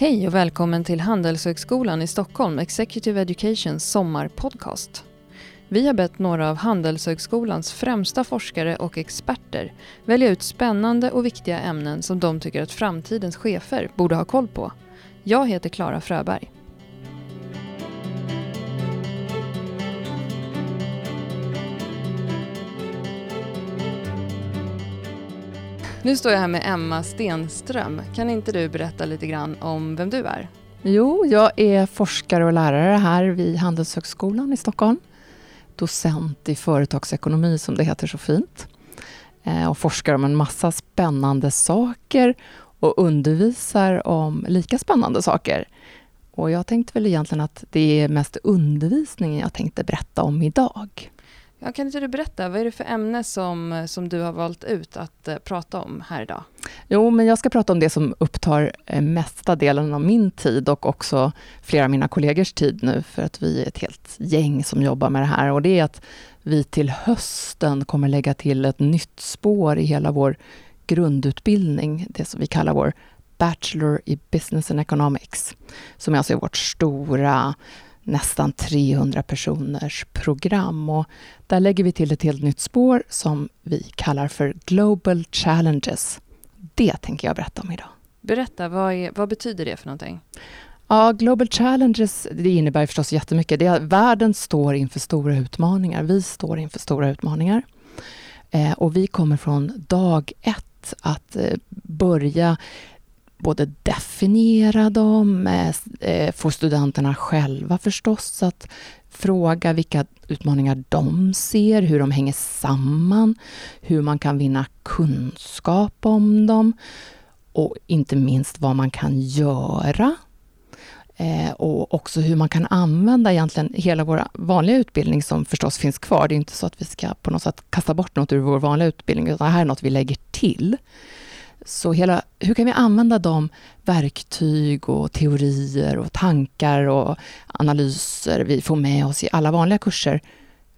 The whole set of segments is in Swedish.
Hej och välkommen till Handelshögskolan i Stockholm Executive Educations sommarpodcast. Vi har bett några av Handelshögskolans främsta forskare och experter välja ut spännande och viktiga ämnen som de tycker att framtidens chefer borde ha koll på. Jag heter Klara Fröberg. Nu står jag här med Emma Stenström. Kan inte du berätta lite grann om vem du är? Jo, jag är forskare och lärare här vid Handelshögskolan i Stockholm. Docent i företagsekonomi som det heter så fint. Eh, och forskar om en massa spännande saker och undervisar om lika spännande saker. Och jag tänkte väl egentligen att det är mest undervisningen jag tänkte berätta om idag. Ja, kan inte du berätta, vad är det för ämne som, som du har valt ut att eh, prata om här idag? Jo, men jag ska prata om det som upptar eh, mesta delen av min tid och också flera av mina kollegors tid nu, för att vi är ett helt gäng som jobbar med det här. Och det är att vi till hösten kommer lägga till ett nytt spår i hela vår grundutbildning, det som vi kallar vår Bachelor i Business and Economics, som alltså är vårt stora nästan 300 personers program. Och där lägger vi till ett helt nytt spår som vi kallar för Global Challenges. Det tänker jag berätta om idag. Berätta, vad, är, vad betyder det för någonting? Ja, Global Challenges det innebär förstås jättemycket. Det är, världen står inför stora utmaningar. Vi står inför stora utmaningar. Eh, och vi kommer från dag ett att eh, börja både definiera dem, eh, eh, få studenterna själva förstås att fråga vilka utmaningar de ser, hur de hänger samman, hur man kan vinna kunskap om dem och inte minst vad man kan göra. Eh, och också hur man kan använda egentligen hela vår vanliga utbildning som förstås finns kvar. Det är inte så att vi ska på något sätt kasta bort något ur vår vanliga utbildning, utan det här är något vi lägger till. Så hela, hur kan vi använda de verktyg och teorier och tankar och analyser vi får med oss i alla vanliga kurser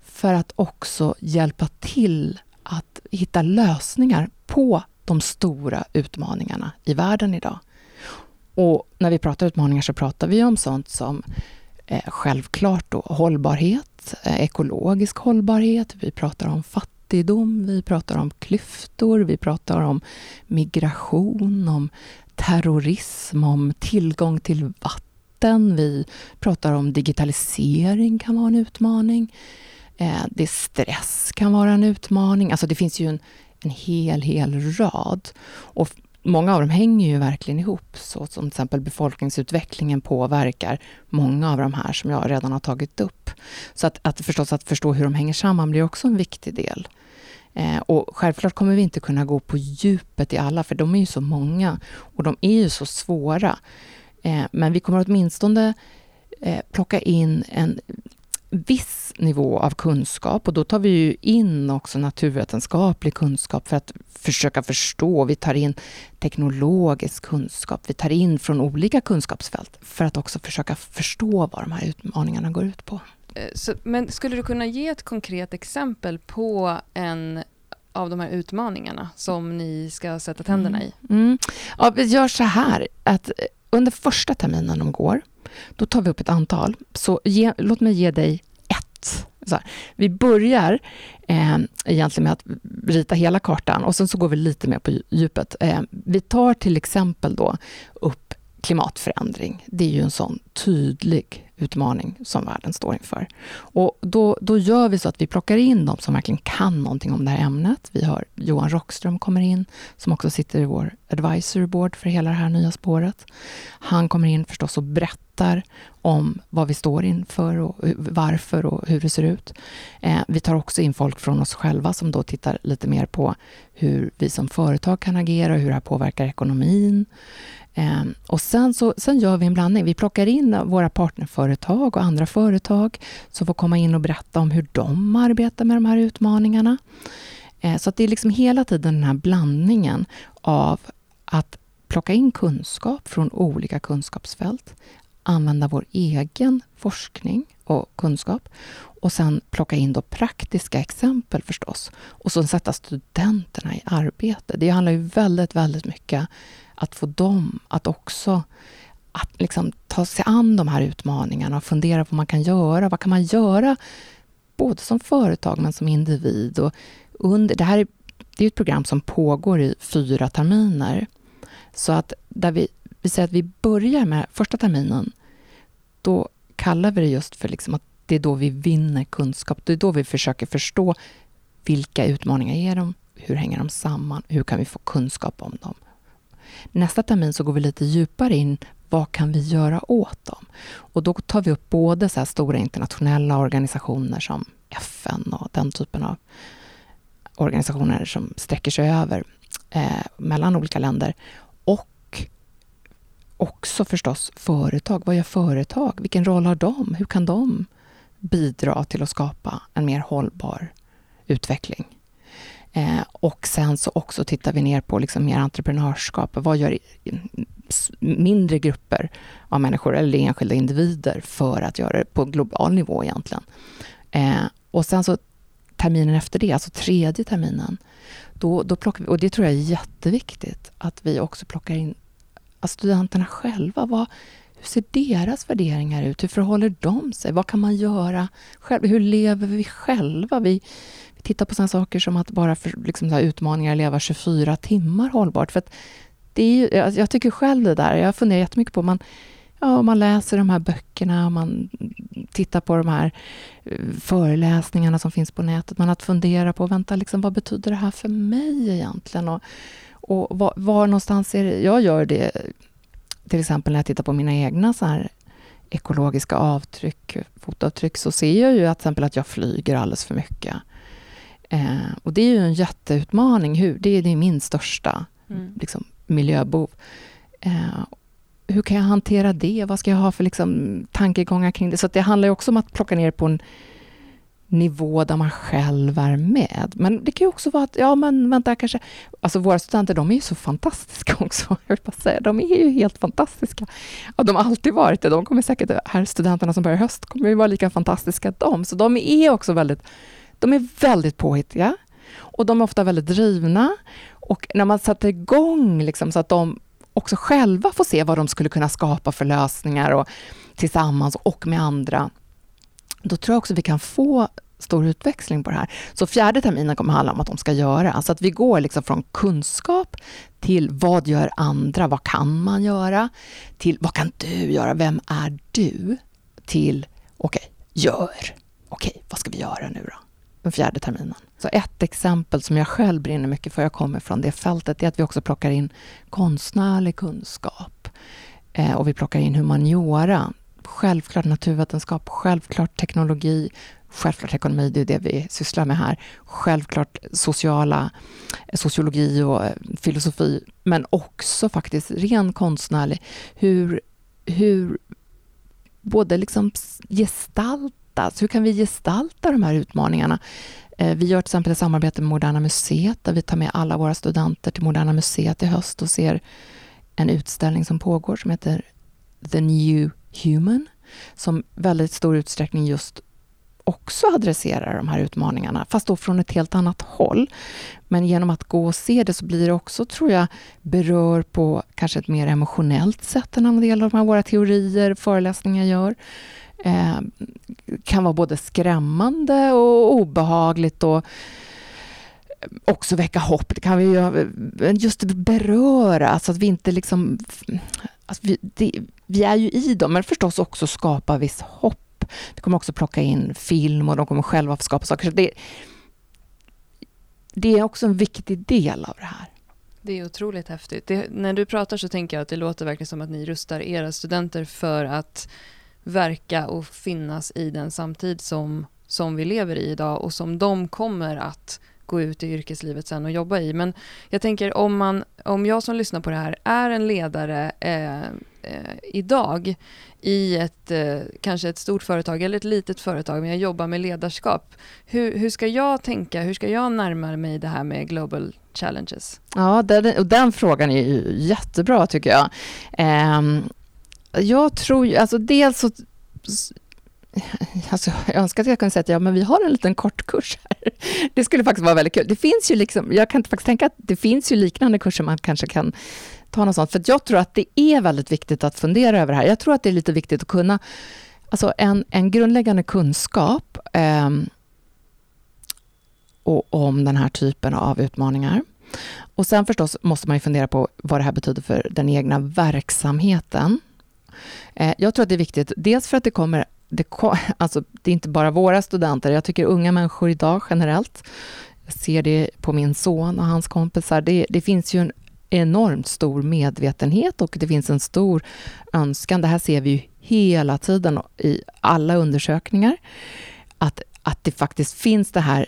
för att också hjälpa till att hitta lösningar på de stora utmaningarna i världen idag. Och när vi pratar utmaningar så pratar vi om sånt som eh, självklart då, hållbarhet, eh, ekologisk hållbarhet, vi pratar om fattigdom fattigdom, vi pratar om klyftor, vi pratar om migration, om terrorism, om tillgång till vatten. Vi pratar om digitalisering kan vara en utmaning. Eh, det stress kan vara en utmaning. Alltså det finns ju en, en hel, hel rad. Och många av dem hänger ju verkligen ihop. Så som till exempel befolkningsutvecklingen påverkar många av de här som jag redan har tagit upp. Så att, att förstås att förstå hur de hänger samman blir också en viktig del. Eh, och självklart kommer vi inte kunna gå på djupet i alla, för de är ju så många och de är ju så svåra. Eh, men vi kommer åtminstone eh, plocka in en viss nivå av kunskap och då tar vi ju in också naturvetenskaplig kunskap för att försöka förstå. Vi tar in teknologisk kunskap, vi tar in från olika kunskapsfält för att också försöka förstå vad de här utmaningarna går ut på. Eh, så, men skulle du kunna ge ett konkret exempel på en av de här utmaningarna som ni ska sätta tänderna i? Mm. mm. Ja, vi gör så här att under första terminen de går, då tar vi upp ett antal. Så ge, låt mig ge dig ett. vi börjar eh, egentligen med att rita hela kartan och sen så går vi lite mer på djupet. Eh, vi tar till exempel då upp klimatförändring. Det är ju en sån tydlig utmaning som världen står inför. Och då, då gör vi så att vi plockar in de som verkligen kan någonting om det här ämnet. Vi har Johan Rockström kommer in, som också sitter i vår advisory board för hela det här nya spåret. Han kommer in förstås och berättar om vad vi står inför och varför och hur det ser ut. Eh, vi tar också in folk från oss själva som då tittar lite mer på hur vi som företag kan agera och hur det här påverkar ekonomin. Ehm, och sen, så, sen gör vi en blandning. Vi plockar in våra partnerföretag och andra företag som får komma in och berätta om hur de arbetar med de här utmaningarna. Ehm, så att det är liksom hela tiden den här blandningen av att plocka in kunskap från olika kunskapsfält, använda vår egen forskning och kunskap och sen plocka in då praktiska exempel förstås och så sätta studenterna i arbete. Det handlar ju väldigt, väldigt mycket att få dem att också att liksom ta sig an de här utmaningarna och fundera på vad man kan göra. Vad kan man göra både som företag men som individ? Och under, det här är, det är ett program som pågår i fyra terminer. Så att där vi, vi säger att vi börjar med första terminen, då kallar vi det just för liksom att det är då vi vinner kunskap. Det är då vi försöker förstå vilka utmaningar är de? Hur hänger de samman? Hur kan vi få kunskap om dem? Nästa termin så går vi lite djupare in. Vad kan vi göra åt dem? Och då tar vi upp både så stora internationella organisationer som FN och den typen av organisationer som sträcker sig över eh, mellan olika länder. Och också förstås företag. Vad gör företag? Vilken roll har de? Hur kan de bidra till att skapa en mer hållbar utveckling? Eh, och sen så också tittar vi ner på liksom mer entreprenörskap. Vad gör mindre grupper av människor eller enskilda individer för att göra det på global nivå egentligen? Eh, och sen så terminen efter det, alltså tredje terminen, då, då plockar vi, och det tror jag är jätteviktigt, att vi också plockar in studenterna själva. Vad, hur ser deras värderingar ut? Hur förhåller de sig? Vad kan man göra själv? Hur lever vi själva? Vi, Titta på sådana saker som att bara för, liksom, så utmaningar leva 24 timmar hållbart. För att det är ju, jag, jag tycker själv det där, jag funderar jättemycket på man, ja, man läser de här böckerna, man tittar på de här eh, föreläsningarna som finns på nätet, Men att fundera på, vänta, liksom, vad betyder det här för mig egentligen? Och, och var, var någonstans är det, jag gör det, till exempel när jag tittar på mina egna så här ekologiska avtryck, fotavtryck, så ser jag ju att, till exempel att jag flyger alldeles för mycket. Eh, och det är ju en jätteutmaning. Hur, det, är, det är min största mm. liksom, miljöbov. Eh, hur kan jag hantera det? Vad ska jag ha för liksom, tankegångar kring det? Så det handlar också om att plocka ner på en nivå där man själv är med. Men det kan ju också vara att, ja men vänta kanske, alltså våra studenter de är ju så fantastiska också, jag vill bara säga, de är ju helt fantastiska. Ja, de har alltid varit det, de kommer säkert, här studenterna som börjar höst kommer ju vara lika fantastiska de, så de är också väldigt, de är väldigt påhittiga och de är ofta väldigt drivna. Och när man sätter igång liksom, så att de också själva får se vad de skulle kunna skapa för lösningar och tillsammans och med andra, då tror jag också vi kan få stor utväxling på det här. Så fjärde terminen kommer handla om att de ska göra, alltså att vi går liksom från kunskap till vad gör andra, vad kan man göra, till vad kan du göra, vem är du, till okej, okay, gör, okej, okay, vad ska vi göra nu då? Den fjärde terminen. Så ett exempel som jag själv brinner mycket för, jag kommer från det fältet, är att vi också plockar in konstnärlig kunskap. Eh, och vi plockar in humaniora. Självklart naturvetenskap, självklart teknologi, självklart ekonomi, det är det vi sysslar med här. Självklart sociala, eh, sociologi och eh, filosofi, men också faktiskt ren konstnärlig. Hur, hur både liksom gestaltas, hur kan vi gestalta de här utmaningarna? Eh, vi gör till exempel ett samarbete med Moderna Museet där vi tar med alla våra studenter till Moderna Museet i höst och ser en utställning som pågår som heter The New Human som väldigt stor utsträckning just också adresserar de här utmaningarna, fast då från ett helt annat håll. Men genom att gå och se det så blir det också, tror jag, berör på kanske ett mer emotionellt sätt än en del av de här våra teorier, föreläsningar gör eh, kan vara både skrämmande och obehagligt och eh, också väcka hopp. Det kan vi ju eh, just beröra, så att vi inte liksom... Alltså vi, det, vi är ju i dem, men förstås också skapa viss hopp. Vi kommer också plocka in film och de kommer själva få skapa saker. Så det, det är också en viktig del av det här. Det är otroligt häftigt. Det, när du pratar så tänker jag att det låter verkligen som att ni rustar era studenter för att verka och finnas i den samtid som, som vi lever i idag och som de kommer att gå ut i yrkeslivet sen och jobba i. Men jag tänker om, man, om jag som lyssnar på det här är en ledare eh, eh, idag i ett, eh, kanske ett stort företag eller ett litet företag, men jag jobbar med ledarskap. Hur, hur ska jag tänka? Hur ska jag närma mig det här med global challenges? Ja, den, och den frågan är ju jättebra tycker jag. Um, jag tror ju, alltså dels så... Alltså, jag önskar att jag kunde säga att ja, men vi har en liten kortkurs här. Det skulle faktiskt vara väldigt kul. Det finns ju liksom, jag kan faktiskt tänka att det finns ju liknande kurser man kanske kan ta något sånt? För jag tror att det är väldigt viktigt att fundera över det här. Jag tror att det är lite viktigt att kunna, alltså en, en grundläggande kunskap eh, och, om den här typen av utmaningar. Och sen förstås måste man ju fundera på vad det här betyder för den egna verksamheten. Eh, jag tror att det är viktigt, dels för att det kommer det, alltså, det är inte bara våra studenter, jag tycker unga människor idag generellt, jag ser det på min son och hans kompisar, det, det finns ju en enormt stor medvetenhet och det finns en stor önskan, det här ser vi ju hela tiden i alla undersökningar, att, att det faktiskt finns det här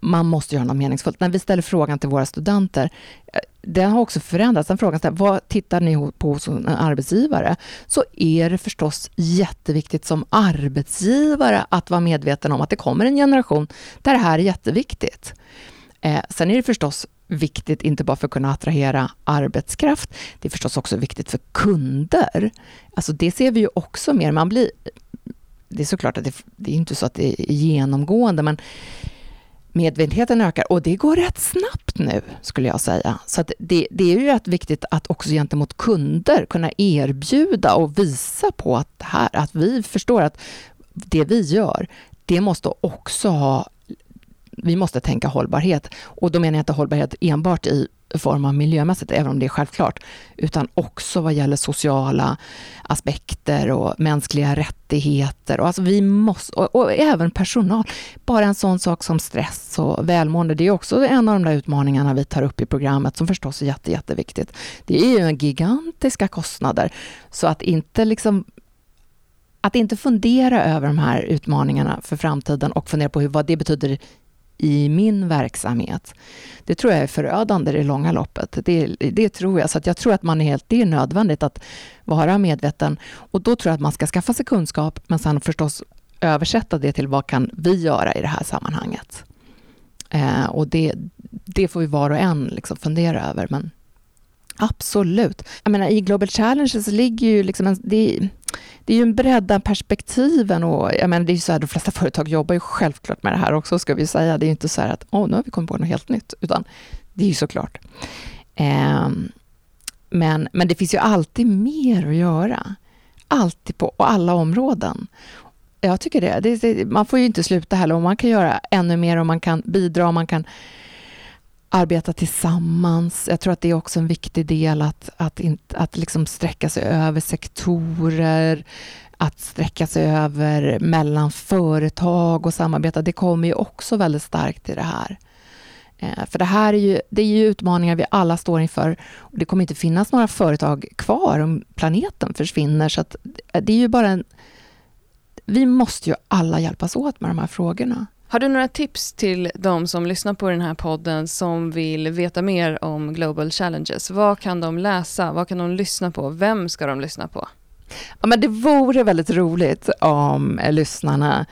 man måste göra något meningsfullt. När vi ställer frågan till våra studenter, eh, den har också förändrats. Den frågan, vad tittar ni på hos en arbetsgivare? Så är det förstås jätteviktigt som arbetsgivare att vara medveten om att det kommer en generation där det här är jätteviktigt. Eh, sen är det förstås viktigt, inte bara för att kunna attrahera arbetskraft, det är förstås också viktigt för kunder. Alltså det ser vi ju också mer. Man blir, det är såklart att det, det är inte så att det är genomgående, men medvetenheten ökar och det går rätt snabbt nu, skulle jag säga. Så det, det, är ju rätt viktigt att också gentemot kunder kunna erbjuda och visa på att, här, att vi förstår att det vi gör, det måste också ha vi måste tänka hållbarhet. Och då menar jag inte hållbarhet enbart i form av miljömässigt, även om det är självklart, utan också vad gäller sociala aspekter och mänskliga rättigheter. Och, alltså vi måste, och, och, även personal. Bara en sån sak som stress och välmående, det är också en av de där utmaningarna vi tar upp i programmet, som förstås är jätte, jätteviktigt. Det är ju gigantiska kostnader, så att inte liksom att inte fundera över de här utmaningarna för framtiden och fundera på hur, vad det betyder i min verksamhet. Det tror jag är förödande i det långa loppet. Det, det tror jag. Så jag tror att man är helt, det är nödvändigt att vara medveten. Och då tror jag att man ska skaffa sig kunskap, men sen förstås översätta det till vad kan vi göra i det här sammanhanget. Eh, och det, det får vi var och en liksom fundera över. Men absolut. Jag menar, I Global Challenges ligger ju liksom en, det, det är ju en bredd av perspektiven och jag menar, det är ju så här, de flesta företag jobbar ju självklart med det här också, ska vi säga. Det är ju inte så här att åh, nu har vi kommit på något helt nytt, utan det är ju såklart. Eh, men, men det finns ju alltid mer att göra. Alltid på alla områden. Jag tycker det. det, det man får ju inte sluta heller och man kan göra ännu mer och man kan bidra och man kan arbeta tillsammans. Jag tror att det är också en viktig del att, att, in, att liksom sträcka sig över sektorer, att sträcka sig över mellan företag och samarbeta. Det kommer ju också väldigt starkt i det här. Eh, för det här är ju, det är ju utmaningar vi alla står inför. Och det kommer inte finnas några företag kvar om planeten försvinner. Så eh, det är ju bara en... Vi måste ju alla hjälpas åt med de här frågorna. Har du några tips till de som lyssnar på den här podden som vill veta mer om Global Challenges? Vad kan de läsa? Vad kan de lyssna på? Vem ska de lyssna på? Ja, men det vore väldigt roligt om eh, lyssnarna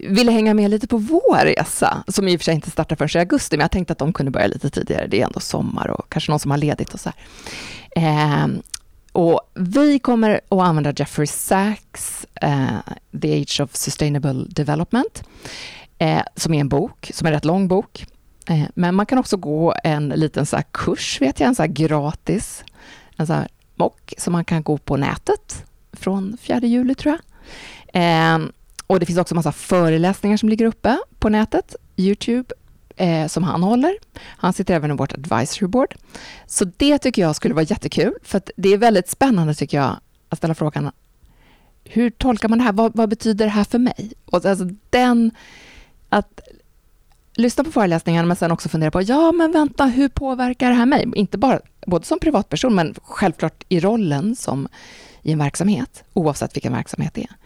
ville hänga med lite på vår resa, som i och för sig inte startar förrän i augusti, men jag tänkte att de kunde börja lite tidigare. Det är ändå sommar och kanske någon som har ledigt och så eh, och vi kommer att använda Jeffrey Sachs, eh, The Age of Sustainable Development eh, som är en bok, som är en rätt lång bok. Eh, men man kan också gå en liten så kurs, vet jag, en så gratis, en så här mock som man kan gå på nätet från 4 juli, tror jag. Eh, och det finns också massa föreläsningar som ligger uppe på nätet, Youtube, eh, som han håller. Han sitter även i vårt advisory board. Så det tycker jag skulle vara jättekul, för att det är väldigt spännande, tycker jag, att ställa frågan hur tolkar man det här? Vad, vad betyder det här för mig? Och alltså den att lyssna på föreläsningarna, men sen också fundera på, ja men vänta, hur påverkar det här mig? Inte bara både som privatperson men självklart i rollen som i en verksamhet, oavsett vilken verksamhet det är.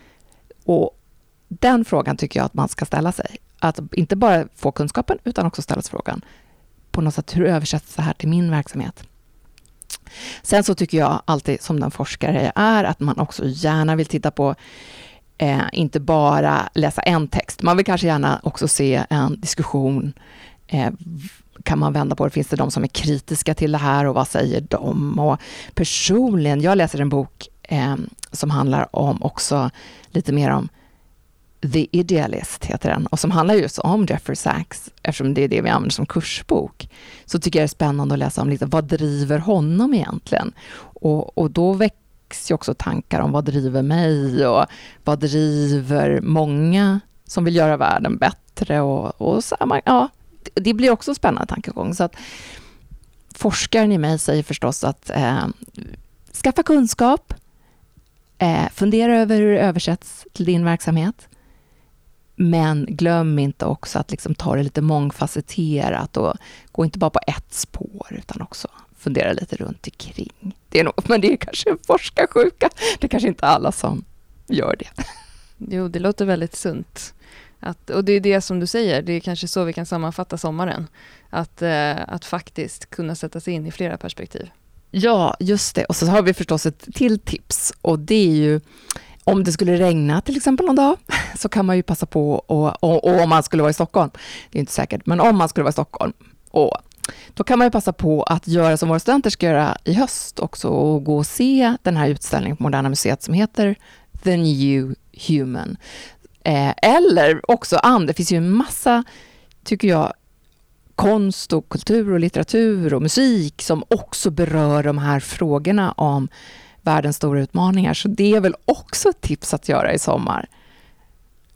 Och den frågan tycker jag att man ska ställa sig. Att inte bara få kunskapen utan också ställa sig frågan på något sätt, hur översätts det här till min verksamhet? Sen så tycker jag alltid som den forskare jag är att man också gärna vill titta på eh, inte bara läsa en text. Man vill kanske gärna också se en diskussion. Eh, kan man vända på det? Finns det de som är kritiska till det här och vad säger de? Och personligen, jag läser en bok eh, som handlar om också lite mer om The Idealist heter den och som handlar just om Jeffrey Sachs, eftersom det är det vi använder som kursbok, så tycker jag det är spännande att läsa om liksom, vad driver honom egentligen? Och, och då väcks ju också tankar om vad driver mig och vad driver många som vill göra världen bättre och, och så ja, det blir också en spännande tankegång. Så att forskaren i mig säger förstås att eh, skaffa kunskap, eh, fundera över hur det översätts till din verksamhet, men glöm inte också att liksom ta det lite mångfacetterat och gå inte bara på ett spår utan också fundera lite runt omkring. Det är nog, men det är kanske en forskarsjuka. Det är kanske inte alla som gör det. Jo, det låter väldigt sunt. Att, och det är det som du säger, det är kanske så vi kan sammanfatta sommaren. Att, eh, att faktiskt kunna sätta sig in i flera perspektiv. Ja, just det. Och så har vi förstås ett till tips och det är ju om det skulle regna till exempel någon dag så kan man ju passa på och, och, och om man skulle vara i Stockholm, det är inte säkert, men om man skulle vara i Stockholm och då kan man ju passa på att göra som våra studenter ska göra i höst också och gå och se den här utställningen på Moderna Museet som heter The New Human. Eh, eller också, andra, det finns ju en massa, tycker jag, konst och kultur och litteratur och musik som också berör de här frågorna om världens stora utmaningar. Så det är väl också ett tips att göra i sommar.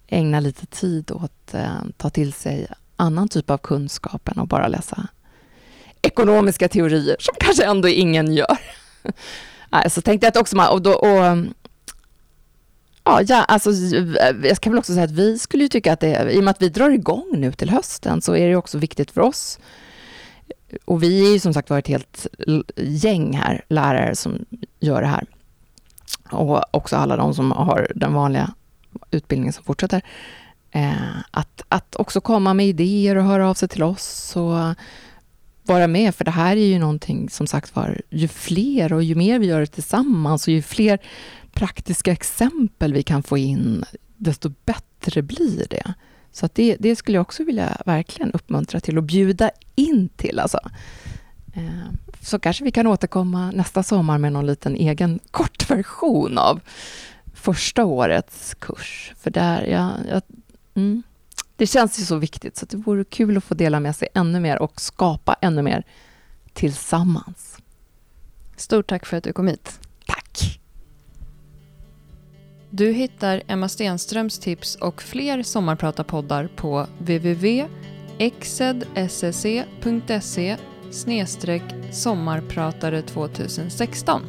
Ägna lite tid åt eh, ta till sig annan typ av kunskap än att bara läsa ekonomiska teorier som kanske ändå ingen gör. så tänkte jag att också och, då, och mm, Ja, ja, alltså, jag kan väl också säga att vi skulle ju tycka att det, i och med att vi drar igång nu till hösten, så är det också viktigt för oss. Och vi är ju som sagt var ett helt gäng här, lärare som gör det här. Och också alla de som har den vanliga utbildningen som fortsätter. Eh, att, att också komma med idéer och höra av sig till oss och vara med, för det här är ju någonting som sagt var, ju fler och ju mer vi gör det tillsammans och ju fler praktiska exempel vi kan få in, desto bättre blir det. Så att det, det skulle jag också vilja verkligen uppmuntra till och bjuda in till. Alltså. Eh, så kanske vi kan återkomma nästa sommar med någon liten egen kortversion av första årets kurs. För där, ja, jag, mm, det känns ju så viktigt, så det vore kul att få dela med sig ännu mer och skapa ännu mer tillsammans. Stort tack för att du kom hit. Tack! Du hittar Emma Stenströms tips och fler sommarpratarpoddar på www.exedsce.se sommarpratare 2016.